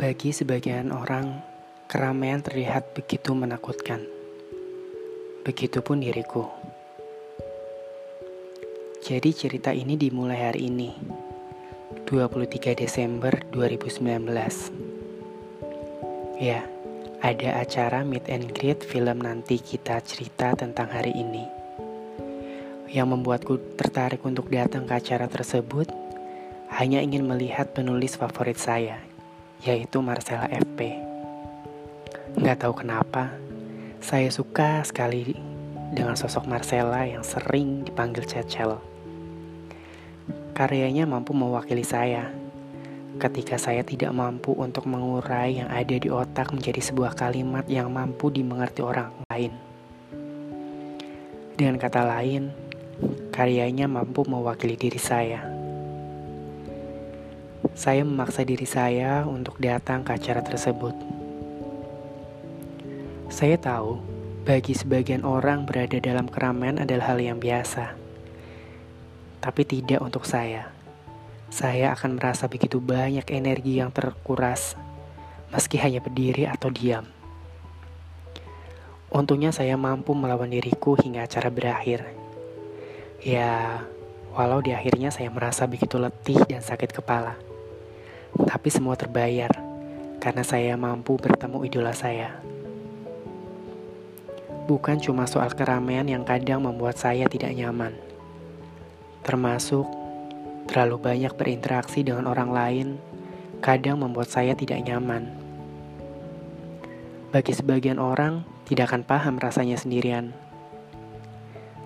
Bagi sebagian orang, keramaian terlihat begitu menakutkan. Begitupun diriku. Jadi cerita ini dimulai hari ini, 23 Desember 2019. Ya, ada acara meet and greet film nanti kita cerita tentang hari ini. Yang membuatku tertarik untuk datang ke acara tersebut hanya ingin melihat penulis favorit saya, yaitu Marcella FP. Nggak tahu kenapa, saya suka sekali dengan sosok Marcella yang sering dipanggil Cecel. Karyanya mampu mewakili saya ketika saya tidak mampu untuk mengurai yang ada di otak menjadi sebuah kalimat yang mampu dimengerti orang lain. Dengan kata lain, karyanya mampu mewakili diri saya. Saya memaksa diri saya untuk datang ke acara tersebut. Saya tahu, bagi sebagian orang berada dalam keramaian adalah hal yang biasa. Tapi tidak untuk saya. Saya akan merasa begitu banyak energi yang terkuras, meski hanya berdiri atau diam. Untungnya saya mampu melawan diriku hingga acara berakhir. Ya, walau di akhirnya saya merasa begitu letih dan sakit kepala. Tapi semua terbayar karena saya mampu bertemu idola saya. Bukan cuma soal keramaian yang kadang membuat saya tidak nyaman. Termasuk terlalu banyak berinteraksi dengan orang lain kadang membuat saya tidak nyaman. Bagi sebagian orang, tidak akan paham rasanya sendirian.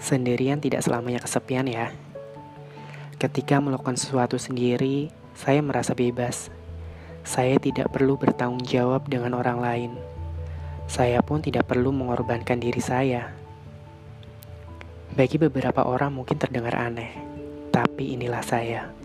Sendirian tidak selamanya kesepian ya. Ketika melakukan sesuatu sendiri, saya merasa bebas. Saya tidak perlu bertanggung jawab dengan orang lain. Saya pun tidak perlu mengorbankan diri saya. Bagi beberapa orang mungkin terdengar aneh, tapi inilah saya.